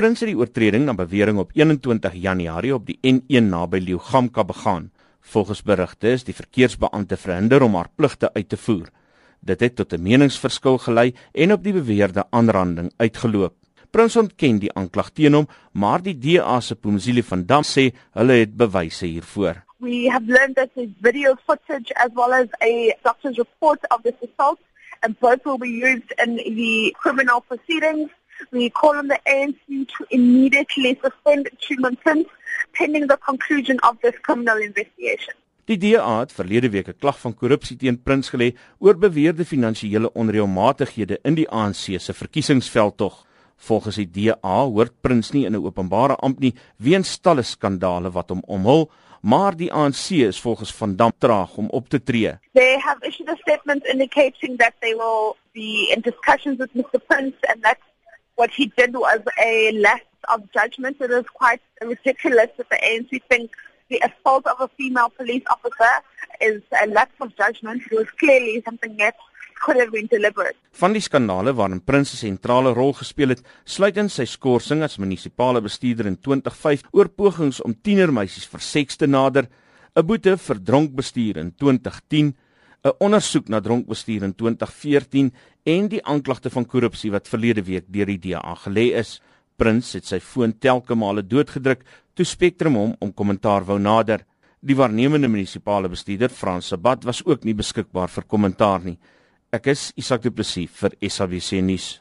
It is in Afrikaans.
Prins het die oortreding na bewering op 21 Januarie op die N1 naby Leeugamka begaan. Volgens berigte is die verkeersbeampte verhinder om haar pligte uit te voer. Dit het tot 'n meningsverskil gelei en op die beweerde aanranding uitgeloop. Prins ontken die aanklag teen hom, maar die DA se Pumzile van Dam sê hulle het bewyse hiervoor. We have learned that there's video footage as well as a doctor's report of this assault and both will be used in the criminal proceedings. We call on the ANC to immediately suspend Truman Prince pending the conclusion of this criminal investigation. Die DA het verlede week 'n klag van korrupsie teen Prins gelê oor beweerde finansiële onreëlmatighede in die ANC se verkiesingsveldtog. Volgens die DA hoort Prins nie in 'n openbare ampt nie weens talle skandale wat hom omhul, maar die ANC is volgens Van Dam traag om op te tree. They have issued a statement indicating that they will be in discussions with Mr Prince and that what he did was a lapse of judgment. It is quite ridiculous that the ANC think the assault of a female police officer is a lapse of judgment. It was clearly something that could have been deliberate. Van die skandale waarin Prins 'n sentrale rol gespeel het, sluit in sy skorsing as munisipale bestuurder in 2005 oor pogings om tienermeisies vir seks te nader, 'n boete vir dronk bestuur in 2010 'n ondersoek na dronkbestuur in 2014 en die aanklagte van korrupsie wat verlede week deur die DA gelê is. Prins het sy foon telke male doodgedruk toe Spectrum hom om kommentaar wou nader. Die waarnemende munisipale bestuurder Frans Sabat was ook nie beskikbaar vir kommentaar nie. Ek is Isak Du Plessis vir SABC nuus.